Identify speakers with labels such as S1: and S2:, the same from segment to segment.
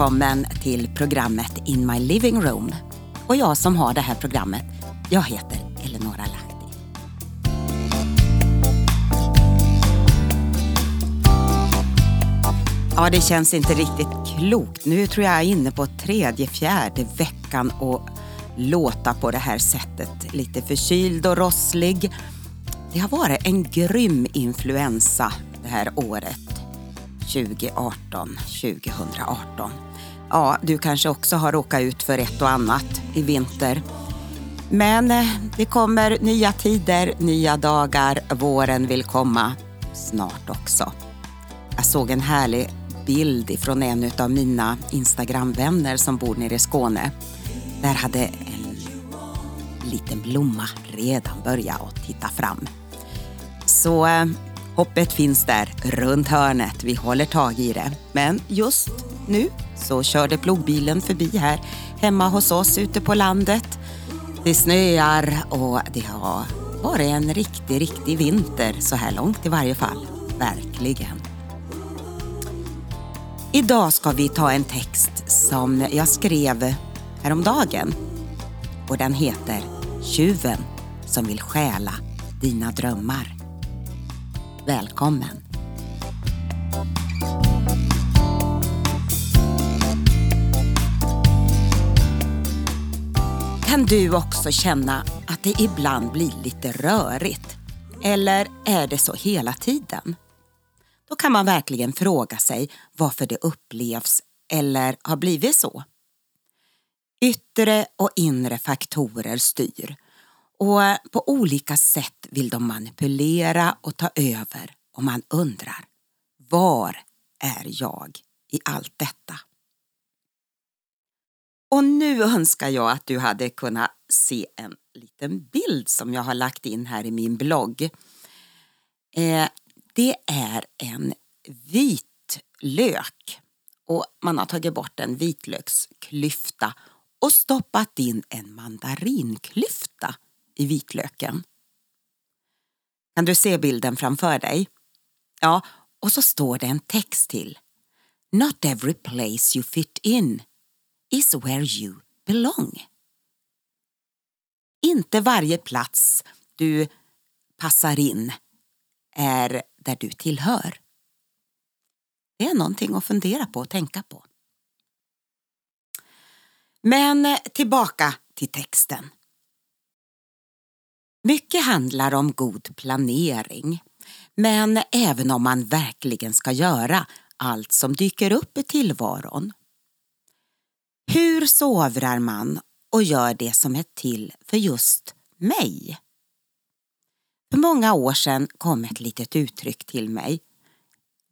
S1: Välkommen till programmet In My Living Room. Och jag som har det här programmet, jag heter Eleonora Lahti. Ja, det känns inte riktigt klokt. Nu tror jag jag är inne på tredje, fjärde veckan och låta på det här sättet. Lite förkyld och rosslig. Det har varit en grym influensa det här året. 2018, 2018. Ja, du kanske också har råkat ut för ett och annat i vinter. Men eh, det kommer nya tider, nya dagar. Våren vill komma snart också. Jag såg en härlig bild från en av mina Instagramvänner som bor nere i Skåne. Där hade en liten blomma redan börjat att titta fram. Så eh, Hoppet finns där runt hörnet. Vi håller tag i det. Men just nu så körde plogbilen förbi här hemma hos oss ute på landet. Det snöar och det har varit en riktig, riktig vinter så här långt i varje fall. Verkligen. Idag ska vi ta en text som jag skrev häromdagen och den heter Tjuven som vill stjäla dina drömmar. Välkommen! Kan du också känna att det ibland blir lite rörigt? Eller är det så hela tiden? Då kan man verkligen fråga sig varför det upplevs eller har blivit så. Yttre och inre faktorer styr och på olika sätt vill de manipulera och ta över och man undrar, var är jag i allt detta? Och nu önskar jag att du hade kunnat se en liten bild som jag har lagt in här i min blogg. Eh, det är en vitlök och man har tagit bort en vitlöksklyfta och stoppat in en mandarinklyfta i vitlöken. Kan du se bilden framför dig? Ja, och så står det en text till. Not every place you fit in is where you belong. Inte varje plats du passar in är där du tillhör. Det är någonting att fundera på och tänka på. Men tillbaka till texten. Mycket handlar om god planering. Men även om man verkligen ska göra allt som dyker upp i tillvaron. Hur sovrar man och gör det som är till för just mig? För många år sedan kom ett litet uttryck till mig.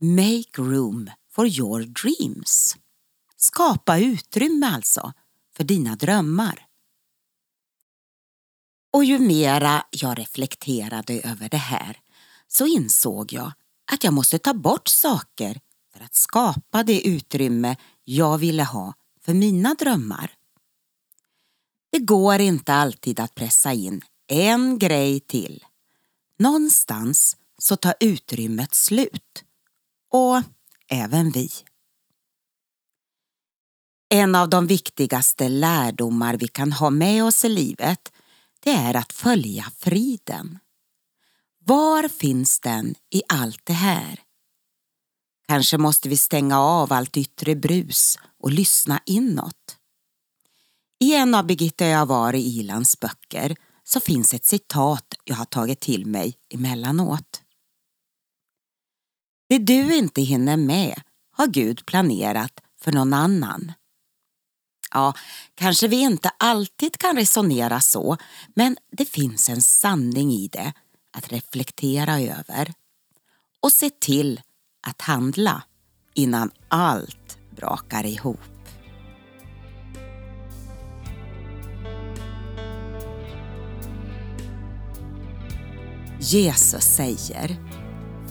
S1: Make room for your dreams. Skapa utrymme alltså för dina drömmar. Och ju mera jag reflekterade över det här så insåg jag att jag måste ta bort saker för att skapa det utrymme jag ville ha för mina drömmar. Det går inte alltid att pressa in en grej till. Någonstans så tar utrymmet slut. Och även vi. En av de viktigaste lärdomar vi kan ha med oss i livet det är att följa friden. Var finns den i allt det här? Kanske måste vi stänga av allt yttre brus och lyssna inåt. I en av Birgitta Javari Ilans böcker så finns ett citat jag har tagit till mig emellanåt. Det du inte hinner med har Gud planerat för någon annan. Ja, kanske vi inte alltid kan resonera så, men det finns en sanning i det att reflektera över och se till att handla innan allt brakar ihop. Jesus säger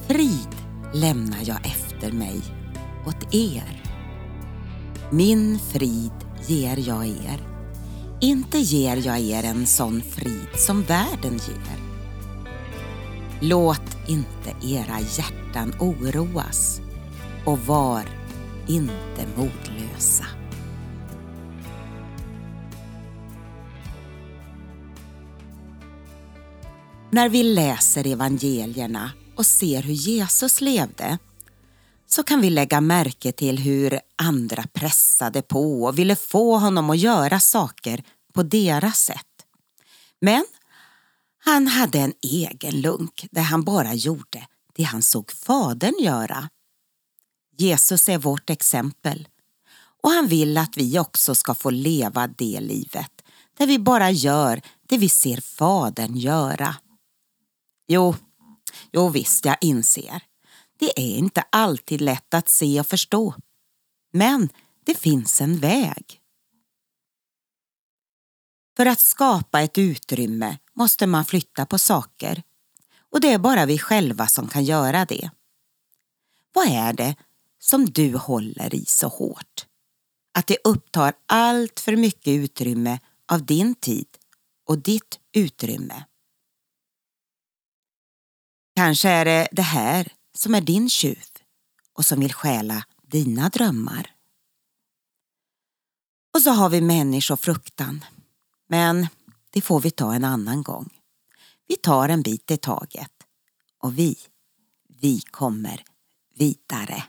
S1: Frid lämnar jag efter mig åt er. Min frid ger jag er. Inte ger jag er en sån frid som världen ger. Låt inte era hjärtan oroas och var inte modlösa. När vi läser evangelierna och ser hur Jesus levde så kan vi lägga märke till hur andra pressade på och ville få honom att göra saker på deras sätt. Men han hade en egen lunk där han bara gjorde det han såg Fadern göra. Jesus är vårt exempel och han vill att vi också ska få leva det livet där vi bara gör det vi ser Fadern göra. Jo, jo visst, jag inser. Det är inte alltid lätt att se och förstå. Men det finns en väg. För att skapa ett utrymme måste man flytta på saker. Och det är bara vi själva som kan göra det. Vad är det som du håller i så hårt? Att det upptar allt för mycket utrymme av din tid och ditt utrymme. Kanske är det det här som är din tjuv och som vill stjäla dina drömmar. Och så har vi människofruktan. Men det får vi ta en annan gång. Vi tar en bit i taget. Och vi, vi kommer vidare.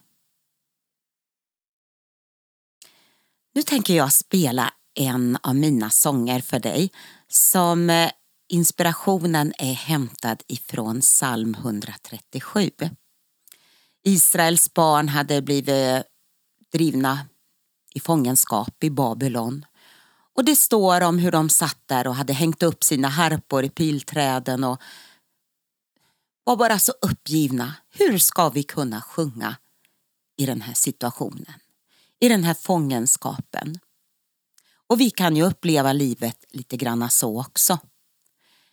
S1: Nu tänker jag spela en av mina sånger för dig som eh, inspirationen är hämtad ifrån psalm 137. Israels barn hade blivit eh, drivna i fångenskap i Babylon. Och det står om hur de satt där och hade hängt upp sina harpor i pilträden och var bara så uppgivna. Hur ska vi kunna sjunga i den här situationen? I den här fångenskapen? Och vi kan ju uppleva livet lite granna så också.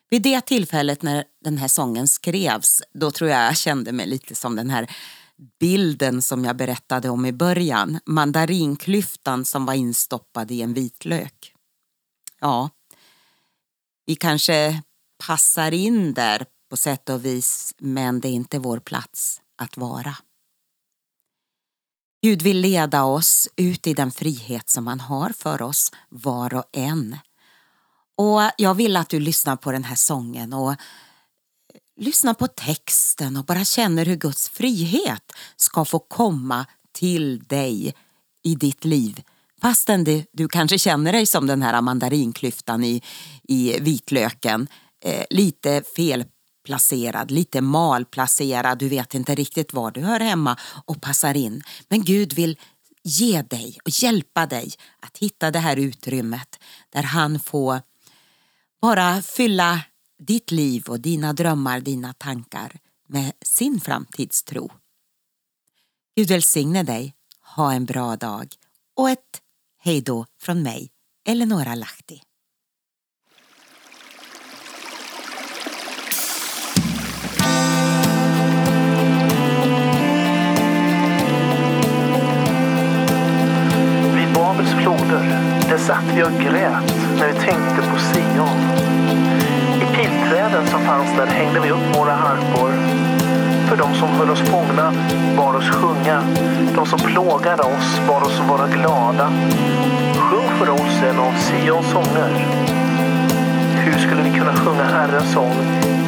S1: Vid det tillfället när den här sången skrevs, då tror jag jag kände mig lite som den här bilden som jag berättade om i början. Mandarinklyftan som var instoppad i en vitlök. Ja, vi kanske passar in där på sätt och vis, men det är inte vår plats att vara. Gud vill leda oss ut i den frihet som han har för oss, var och en. Och jag vill att du lyssnar på den här sången och lyssnar på texten och bara känner hur Guds frihet ska få komma till dig i ditt liv. Fastän det, du kanske känner dig som den här mandarinklyftan i, i vitlöken. Eh, lite felplacerad, lite malplacerad. Du vet inte riktigt var du hör hemma och passar in. Men Gud vill ge dig och hjälpa dig att hitta det här utrymmet där han får bara fylla ditt liv och dina drömmar, dina tankar med sin framtidstro. Gud välsigne dig, ha en bra dag och ett hej då från mig, Eleonora Lahti.
S2: Vid Babels floder, där satt vi och grät när vi tänkte höll oss fångna bar oss sjunga. De som plågade oss bar oss vara glada. Sjung för oss en av Sions sånger. Hur skulle vi kunna sjunga Herrens sång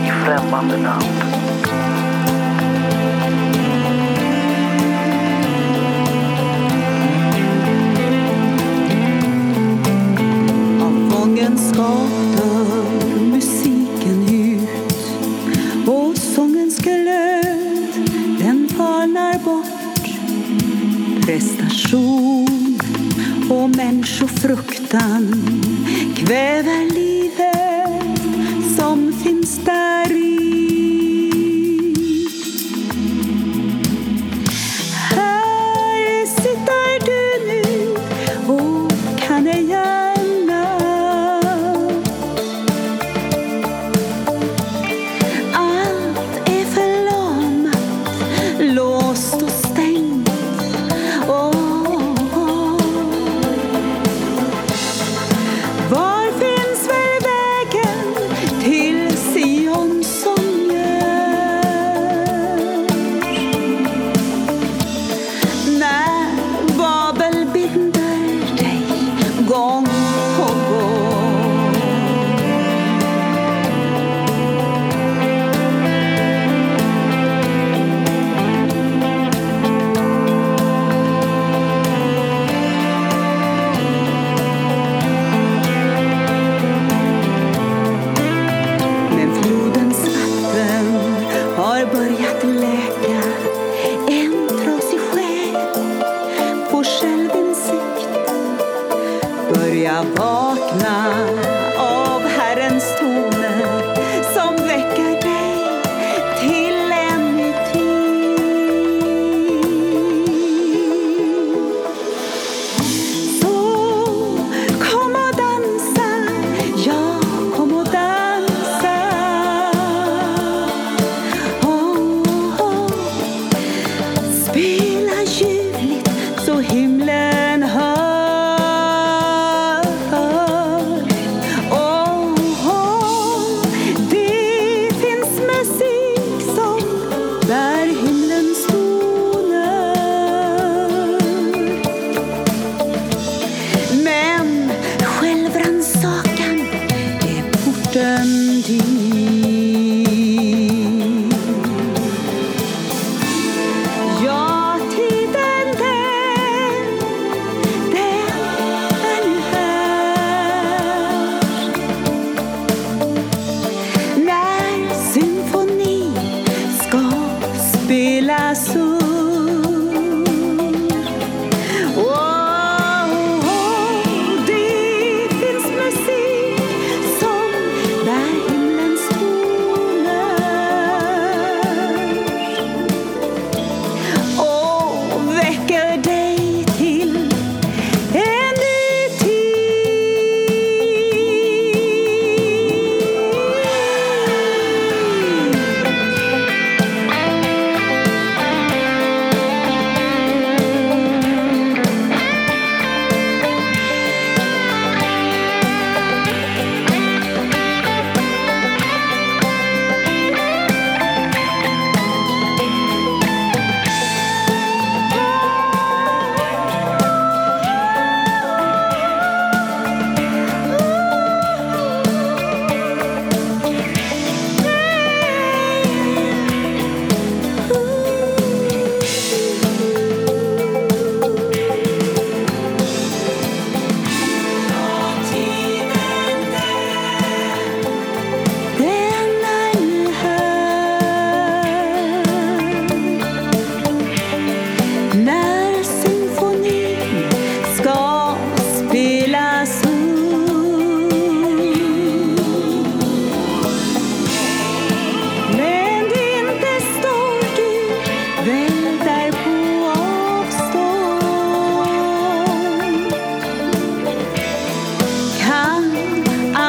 S2: i främmande land?
S3: Passion och människofruktan kväver livet som finns där i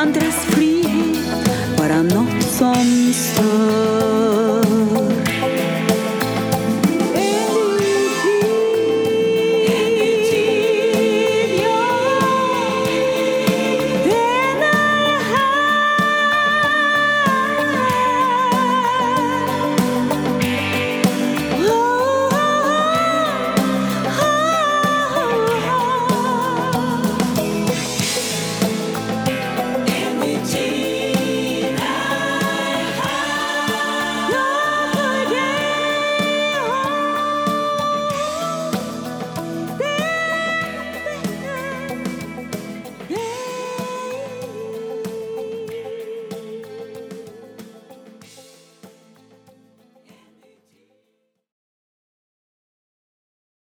S3: andras frihet vara något som stör